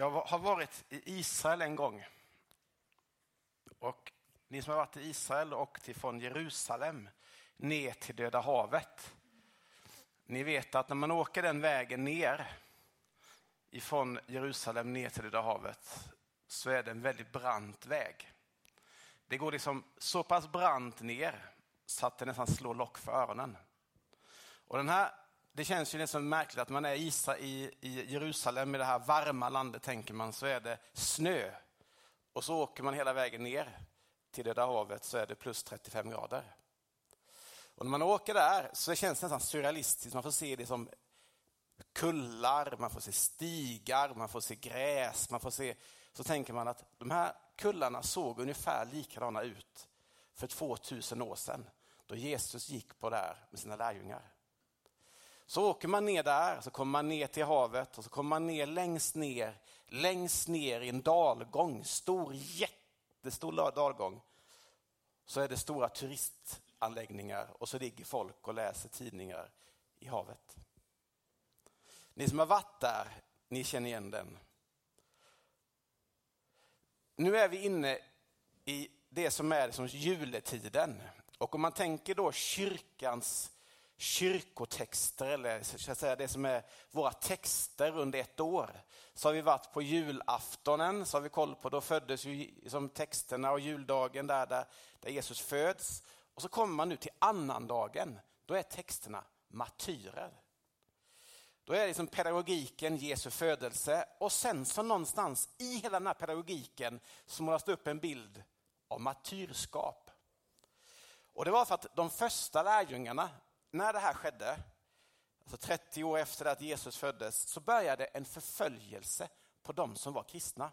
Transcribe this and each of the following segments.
Jag har varit i Israel en gång. Och ni som har varit i Israel och till från Jerusalem ner till Döda havet. Ni vet att när man åker den vägen ner ifrån Jerusalem ner till Döda havet så är det en väldigt brant väg. Det går liksom så pass brant ner så att det nästan slår lock för öronen. Och den här det känns ju nästan märkligt att man är Isa i, i Jerusalem, i det här varma landet, tänker man, så är det snö. Och så åker man hela vägen ner till Döda havet så är det plus 35 grader. Och när man åker där så känns det nästan surrealistiskt. Man får se det som kullar, man får se stigar, man får se gräs. Man får se, så tänker man att de här kullarna såg ungefär likadana ut för 2000 år sedan då Jesus gick på där med sina lärjungar. Så åker man ner där, så kommer man ner till havet och så kommer man ner längst ner, längst ner i en dalgång, stor, jättestor dalgång. Så är det stora turistanläggningar och så ligger folk och läser tidningar i havet. Ni som har varit där, ni känner igen den. Nu är vi inne i det som är som juletiden. Och om man tänker då kyrkans kyrkotexter, eller ska säga, det som är våra texter under ett år. Så har vi varit på julaftonen, så har vi koll på, då föddes ju som texterna och juldagen där, där, där Jesus föds. Och så kommer man nu till annandagen, då är texterna martyrer. Då är det liksom pedagogiken Jesu födelse och sen så någonstans i hela den här pedagogiken så målas det upp en bild av martyrskap. Och det var för att de första lärjungarna, när det här skedde, alltså 30 år efter att Jesus föddes, så började en förföljelse på de som var kristna.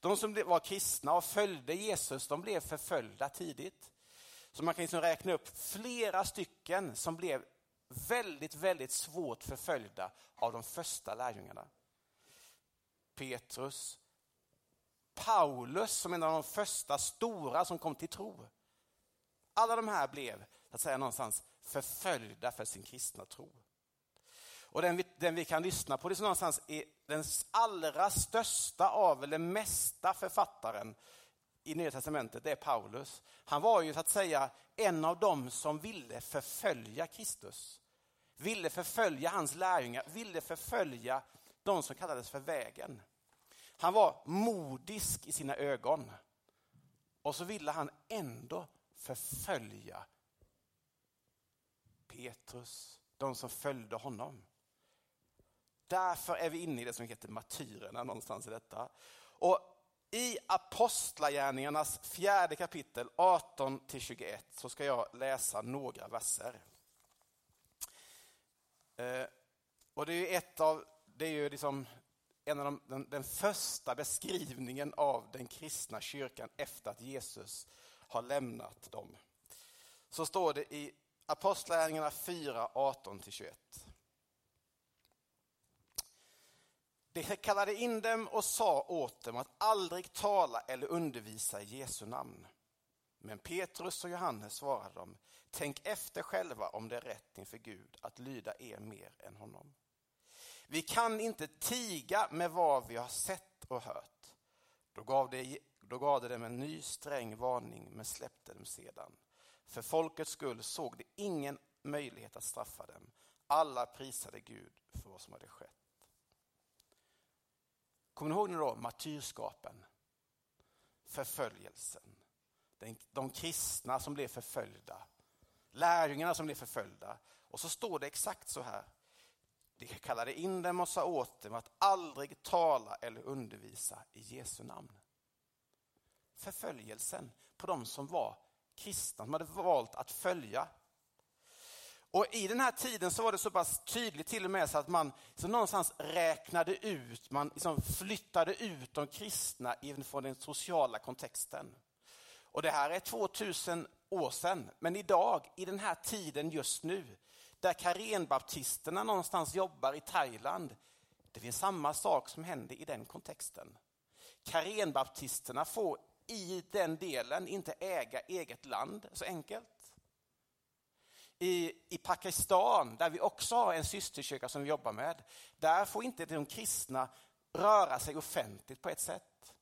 De som var kristna och följde Jesus, de blev förföljda tidigt. Så man kan liksom räkna upp flera stycken som blev väldigt, väldigt svårt förföljda av de första lärjungarna. Petrus, Paulus som en av de första stora som kom till tro. Alla de här blev, så att säga, någonstans förföljda för sin kristna tro. Och den vi, den vi kan lyssna på, det är någonstans är den allra största av, eller mesta författaren i Nya Testamentet, det är Paulus. Han var ju så att säga en av dem som ville förfölja Kristus. Ville förfölja hans lärjungar, ville förfölja de som kallades för vägen. Han var modisk i sina ögon. Och så ville han ändå förfölja Petrus, de som följde honom. Därför är vi inne i det som heter martyrerna någonstans i detta. Och i Apostlagärningarnas fjärde kapitel 18-21 så ska jag läsa några verser. Eh, och det är ett av, det är ju liksom en av de, den, den första beskrivningen av den kristna kyrkan efter att Jesus har lämnat dem. Så står det i Apostlagärningarna 4, 18-21. De kallade in dem och sa åt dem att aldrig tala eller undervisa i Jesu namn. Men Petrus och Johannes svarade dem, tänk efter själva om det är rätt inför Gud att lyda er mer än honom. Vi kan inte tiga med vad vi har sett och hört. Då gav, de då gav dem en ny sträng varning men släppte dem sedan. För folkets skull såg de ingen möjlighet att straffa dem. Alla prisade Gud för vad som hade skett. Kommer ni ihåg nu då martyrskapen? Förföljelsen. De kristna som blev förföljda. Lärjungarna som blev förföljda. Och så står det exakt så här. De kallade in dem och sa åt dem att aldrig tala eller undervisa i Jesu namn. Förföljelsen på de som var kristna, som hade valt att följa. Och I den här tiden så var det så pass tydligt till och med så att man så någonstans räknade ut, man liksom flyttade ut de kristna från den sociala kontexten. Och Det här är 2000 år sedan, men idag, i den här tiden just nu, där karenbaptisterna någonstans jobbar i Thailand, det finns samma sak som händer i den kontexten. Karenbaptisterna får i den delen inte äga eget land så enkelt. I, I Pakistan, där vi också har en systerkyrka som vi jobbar med, där får inte de kristna röra sig offentligt på ett sätt.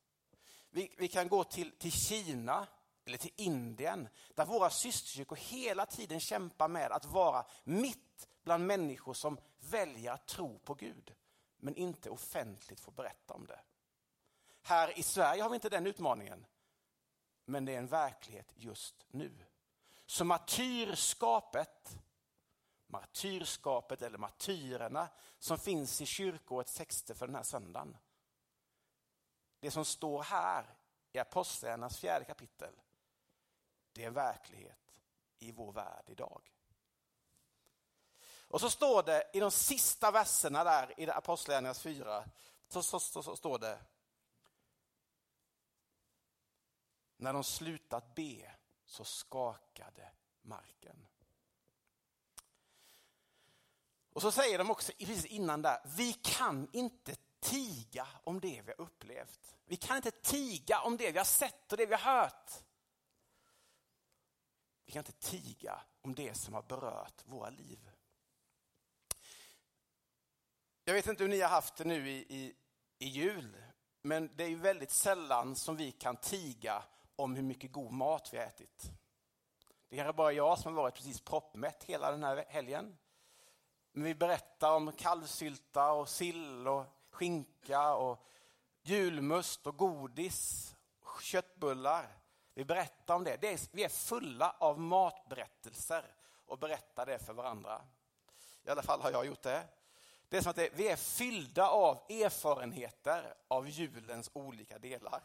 Vi, vi kan gå till, till Kina eller till Indien där våra systerkyrkor hela tiden kämpar med att vara mitt bland människor som väljer att tro på Gud men inte offentligt får berätta om det. Här i Sverige har vi inte den utmaningen. Men det är en verklighet just nu. Så martyrskapet, martyrskapet eller martyrerna som finns i kyrkoårets texter för den här söndagen. Det som står här i Apostlagärningarnas fjärde kapitel, det är verklighet i vår värld idag. Och så står det i de sista verserna där i Apostlagärningarnas fyra, så, så, så, så står det När de slutat be så skakade marken. Och så säger de också precis innan där, vi kan inte tiga om det vi har upplevt. Vi kan inte tiga om det vi har sett och det vi har hört. Vi kan inte tiga om det som har berört våra liv. Jag vet inte hur ni har haft det nu i, i, i jul, men det är ju väldigt sällan som vi kan tiga om hur mycket god mat vi har ätit. Det är bara jag som har varit precis proppmätt hela den här helgen. Men vi berättar om kalvsylta och sill och skinka och julmust och godis, köttbullar. Vi berättar om det. det är, vi är fulla av matberättelser och berättar det för varandra. I alla fall har jag gjort det. Det är som att det, vi är fyllda av erfarenheter av julens olika delar.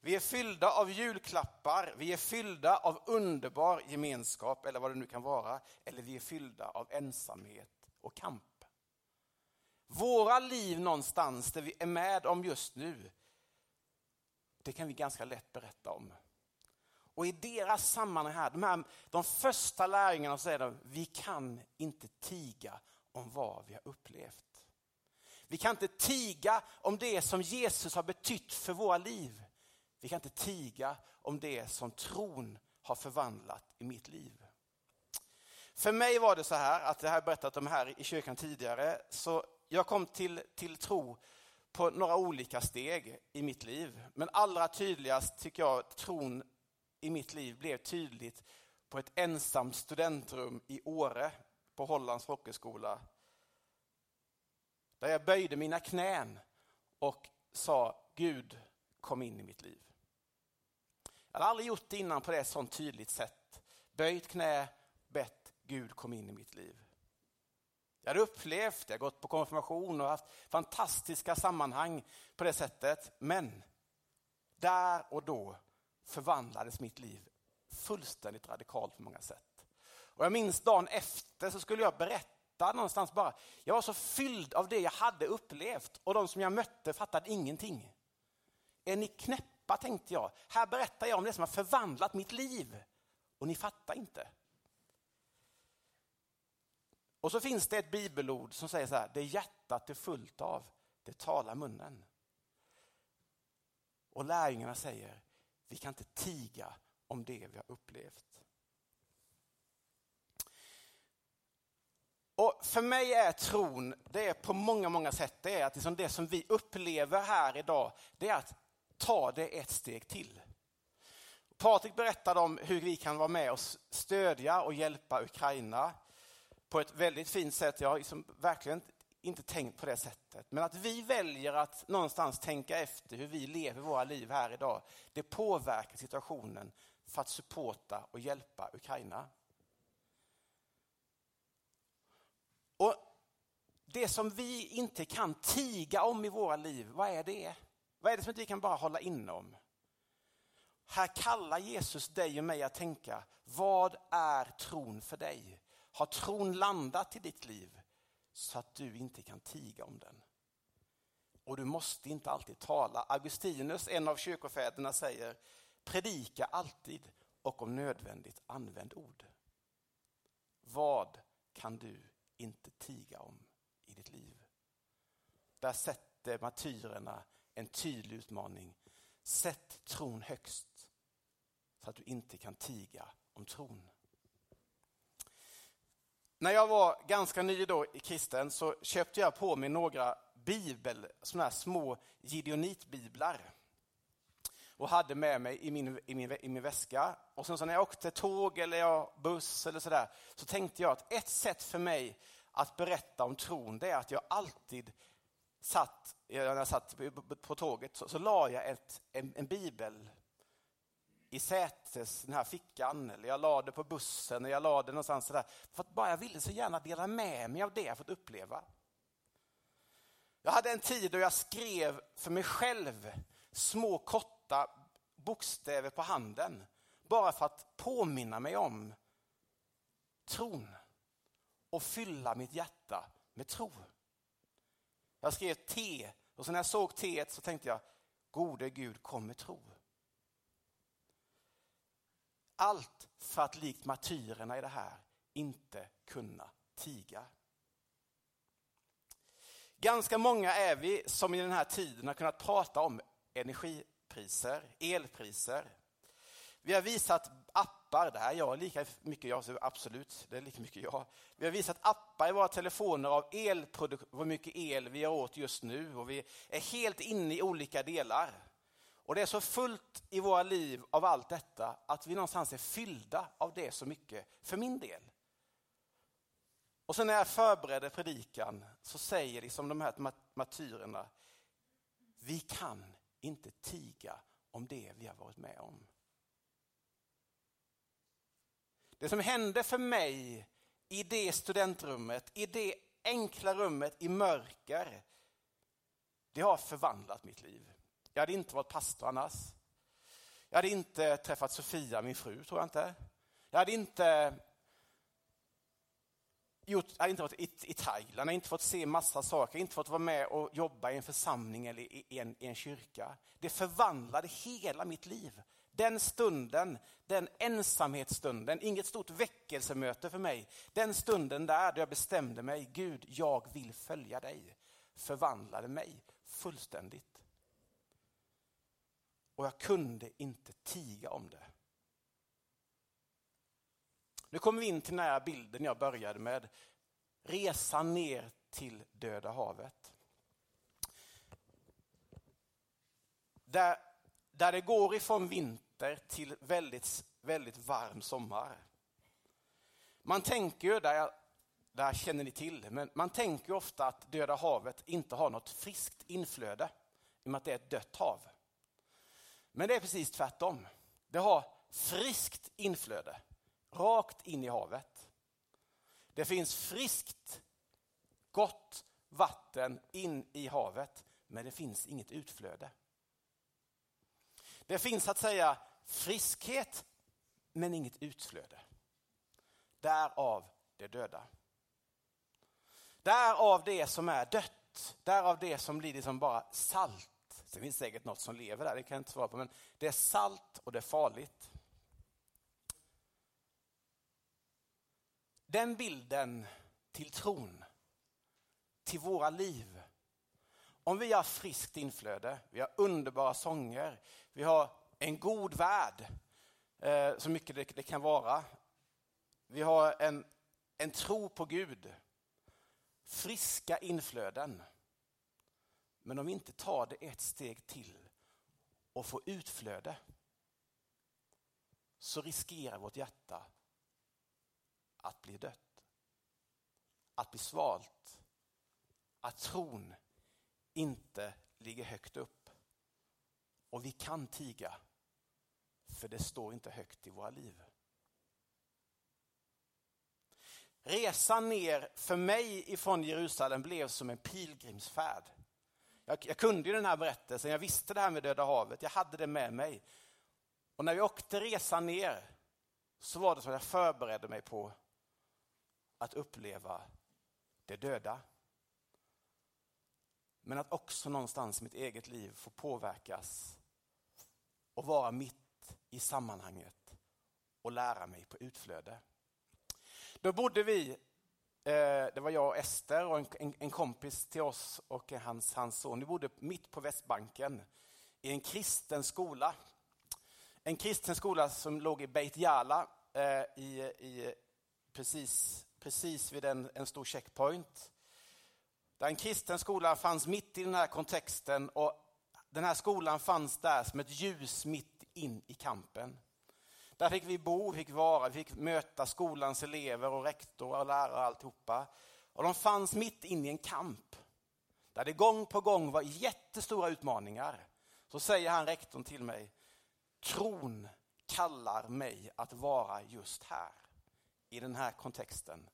Vi är fyllda av julklappar, vi är fyllda av underbar gemenskap eller vad det nu kan vara. Eller vi är fyllda av ensamhet och kamp. Våra liv någonstans där vi är med om just nu, det kan vi ganska lätt berätta om. Och i deras sammanhang här, de, här, de första lärjungarna säger de, vi kan inte tiga om vad vi har upplevt. Vi kan inte tiga om det som Jesus har betytt för våra liv. Vi kan inte tiga om det som tron har förvandlat i mitt liv. För mig var det så här, att det har berättat om här i kyrkan tidigare, så jag kom till, till tro på några olika steg i mitt liv. Men allra tydligast tycker jag att tron i mitt liv blev tydligt på ett ensamt studentrum i Åre på Hollands folkhögskola. Där jag böjde mina knän och sa Gud kom in i mitt liv. Jag hade aldrig gjort det innan på ett sånt tydligt sätt. Böjt knä, bett Gud kom in i mitt liv. Jag hade upplevt, jag har gått på konfirmation och haft fantastiska sammanhang på det sättet. Men där och då förvandlades mitt liv fullständigt radikalt på många sätt. Och jag minns dagen efter så skulle jag berätta någonstans bara. Jag var så fylld av det jag hade upplevt och de som jag mötte fattade ingenting. Är ni knäppa tänkte jag. Här berättar jag om det som har förvandlat mitt liv och ni fattar inte. Och så finns det ett bibelord som säger så här, det hjärtat är fullt av, det talar munnen. Och lärjungarna säger, vi kan inte tiga om det vi har upplevt. Och För mig är tron, det är på många, många sätt, det är att liksom det som vi upplever här idag, det är att ta det ett steg till. Patrik berättade om hur vi kan vara med och stödja och hjälpa Ukraina på ett väldigt fint sätt. Jag har liksom verkligen inte tänkt på det sättet. Men att vi väljer att någonstans tänka efter hur vi lever våra liv här idag, det påverkar situationen för att supporta och hjälpa Ukraina. Och Det som vi inte kan tiga om i våra liv, vad är det? Vad är det som inte vi kan bara hålla inne om? Här kallar Jesus dig och mig att tänka, vad är tron för dig? Har tron landat i ditt liv så att du inte kan tiga om den? Och du måste inte alltid tala. Augustinus, en av kyrkofäderna, säger predika alltid och om nödvändigt använd ord. Vad kan du inte tiga om i ditt liv? Där sätter martyrerna en tydlig utmaning. Sätt tron högst så att du inte kan tiga om tron. När jag var ganska ny då i kristen så köpte jag på mig några bibel, sådana här små gideonitbiblar och hade med mig i min, i min, i min väska. Och sen så när jag åkte tåg eller jag, buss eller sådär så tänkte jag att ett sätt för mig att berätta om tron det är att jag alltid satt, när jag satt på tåget så, så la jag ett, en, en bibel i sätes, den här fickan, eller jag la det på bussen, eller jag la det någonstans sådär. För att bara jag ville så gärna dela med mig av det jag fått uppleva. Jag hade en tid då jag skrev för mig själv små korta bokstäver på handen. Bara för att påminna mig om tron och fylla mitt hjärta med tro. Jag skrev T och så när jag såg T så tänkte jag, gode Gud kom med tro. Allt för att likt martyrerna i det här inte kunna tiga. Ganska många är vi som i den här tiden har kunnat prata om energipriser, elpriser. Vi har visat appar, det här är jag lika mycket jag, absolut, det är lika mycket jag. Vi har visat appar i våra telefoner av hur mycket el vi har åt just nu och vi är helt inne i olika delar. Och det är så fullt i våra liv av allt detta att vi någonstans är fyllda av det så mycket, för min del. Och sen när jag förberedde predikan så säger liksom de här martyrerna, vi kan inte tiga om det vi har varit med om. Det som hände för mig i det studentrummet, i det enkla rummet i mörker, det har förvandlat mitt liv. Jag hade inte varit pastor annars. Jag hade inte träffat Sofia, min fru, tror jag inte. Jag hade inte, gjort, jag hade inte varit i, i Thailand, jag hade inte fått se massa saker, inte fått vara med och jobba i en församling eller i en, i en kyrka. Det förvandlade hela mitt liv. Den stunden, den ensamhetsstunden, inget stort väckelsemöte för mig. Den stunden där jag bestämde mig, Gud, jag vill följa dig, förvandlade mig fullständigt. Och jag kunde inte tiga om det. Nu kommer vi in till den här bilden jag började med. Resan ner till Döda havet. Där, där det går ifrån vinter till väldigt, väldigt varm sommar. Man tänker ju, där, där känner ni till, men man tänker ofta att Döda havet inte har något friskt inflöde i och med att det är ett dött hav. Men det är precis tvärtom. Det har friskt inflöde, rakt in i havet. Det finns friskt, gott vatten in i havet, men det finns inget utflöde. Det finns så att säga friskhet, men inget utflöde. Därav det döda. Därav det som är dött, därav det som blir liksom bara salt Sen finns det säkert något som lever där, det kan jag inte svara på, men det är salt och det är farligt. Den bilden till tron, till våra liv. Om vi har friskt inflöde, vi har underbara sånger, vi har en god värld, eh, så mycket det, det, kan vara. Vi har en, en tro på Gud, friska inflöden. Men om vi inte tar det ett steg till och får utflöde så riskerar vårt hjärta att bli dött. Att bli svalt. Att tron inte ligger högt upp. Och vi kan tiga, för det står inte högt i våra liv. Resan ner för mig ifrån Jerusalem blev som en pilgrimsfärd. Jag, jag kunde ju den här berättelsen, jag visste det här med Döda havet, jag hade det med mig. Och när vi åkte resan ner så var det som att jag förberedde mig på att uppleva det döda. Men att också någonstans i mitt eget liv få påverkas och vara mitt i sammanhanget och lära mig på utflöde. Då bodde vi eh, det var jag och Ester och en, kompis till oss och hans, hans son. Vi bodde mitt på Västbanken i en kristen skola. En kristen skola som låg i Beit Jala eh, i, i, precis, precis vid en, en stor checkpoint. Där en kristen skola fanns mitt i den här kontexten och den här skolan fanns där som ett ljus mitt in i kampen. Där fick vi bo, fick vara, fick möta skolans elever och rektor och lärare och alltihopa. Och de fanns mitt inne i en kamp. Där det gång på gång var jättestora utmaningar. Så säger han rektorn till mig, tron kallar mig att vara just här. I den här kontexten.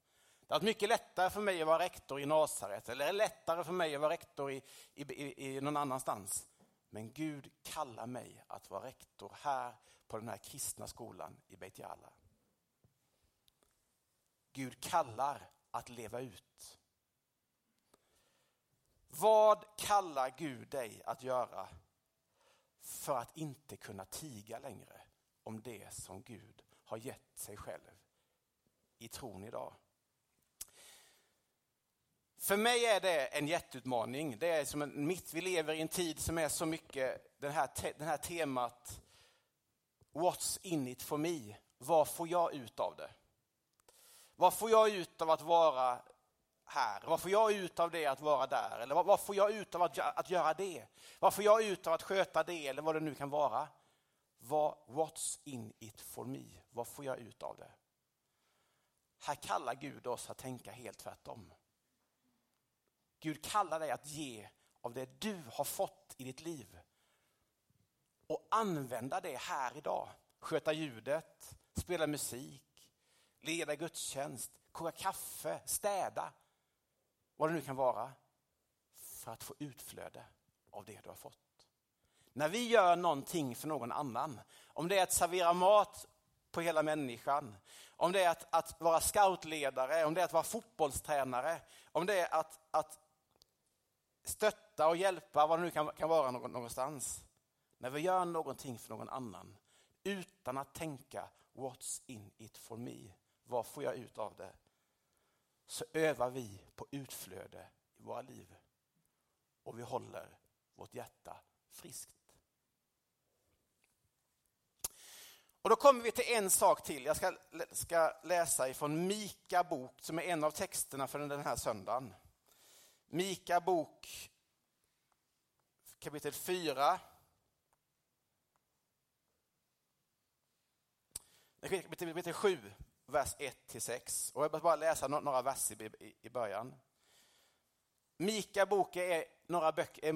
Det är mycket lättare för mig att vara rektor i Nasaret eller lättare för mig att vara rektor i, i, i, i någon annanstans. Men Gud kallar mig att vara rektor här på den här kristna skolan i Beit Jala. Gud kallar att leva ut. Vad kallar Gud dig att göra för att inte kunna tiga längre om det som Gud har gett sig själv i tron idag? För mig är det en jätteutmaning. Det är som en, mitt, vi lever i en tid som är så mycket det här, te, den här temat What's in it for me? Vad får jag ut av det? Vad får jag ut av att vara här? Vad får jag ut av det att vara där? Eller vad, vad får jag ut av att, att göra det? Vad får jag ut av att sköta det eller vad det nu kan vara? Vad, what's in it for me? Vad får jag ut av det? Här kallar Gud oss att tänka helt tvärtom. Gud kallar dig att ge av det du har fått i ditt liv och använda det här idag. Sköta ljudet, spela musik, leda gudstjänst, koka kaffe, städa. Vad det nu kan vara. För att få utflöde av det du har fått. När vi gör någonting för någon annan, om det är att servera mat på hela människan, om det är att, att vara scoutledare, om det är att vara fotbollstränare, om det är att, att stötta och hjälpa, vad det nu kan, kan vara någonstans. När vi gör någonting för någon annan utan att tänka what's in it for me? Vad får jag ut av det? Så övar vi på utflöde i våra liv. Och vi håller vårt hjärta friskt. Och då kommer vi till en sak till. Jag ska, ska läsa ifrån Mika bok som är en av texterna för den här söndagen. Mika bok kapitel 4 kapitel 7, vers 1-6. Och jag vill bara läsa några verser i början. Mika bok är några böcker, en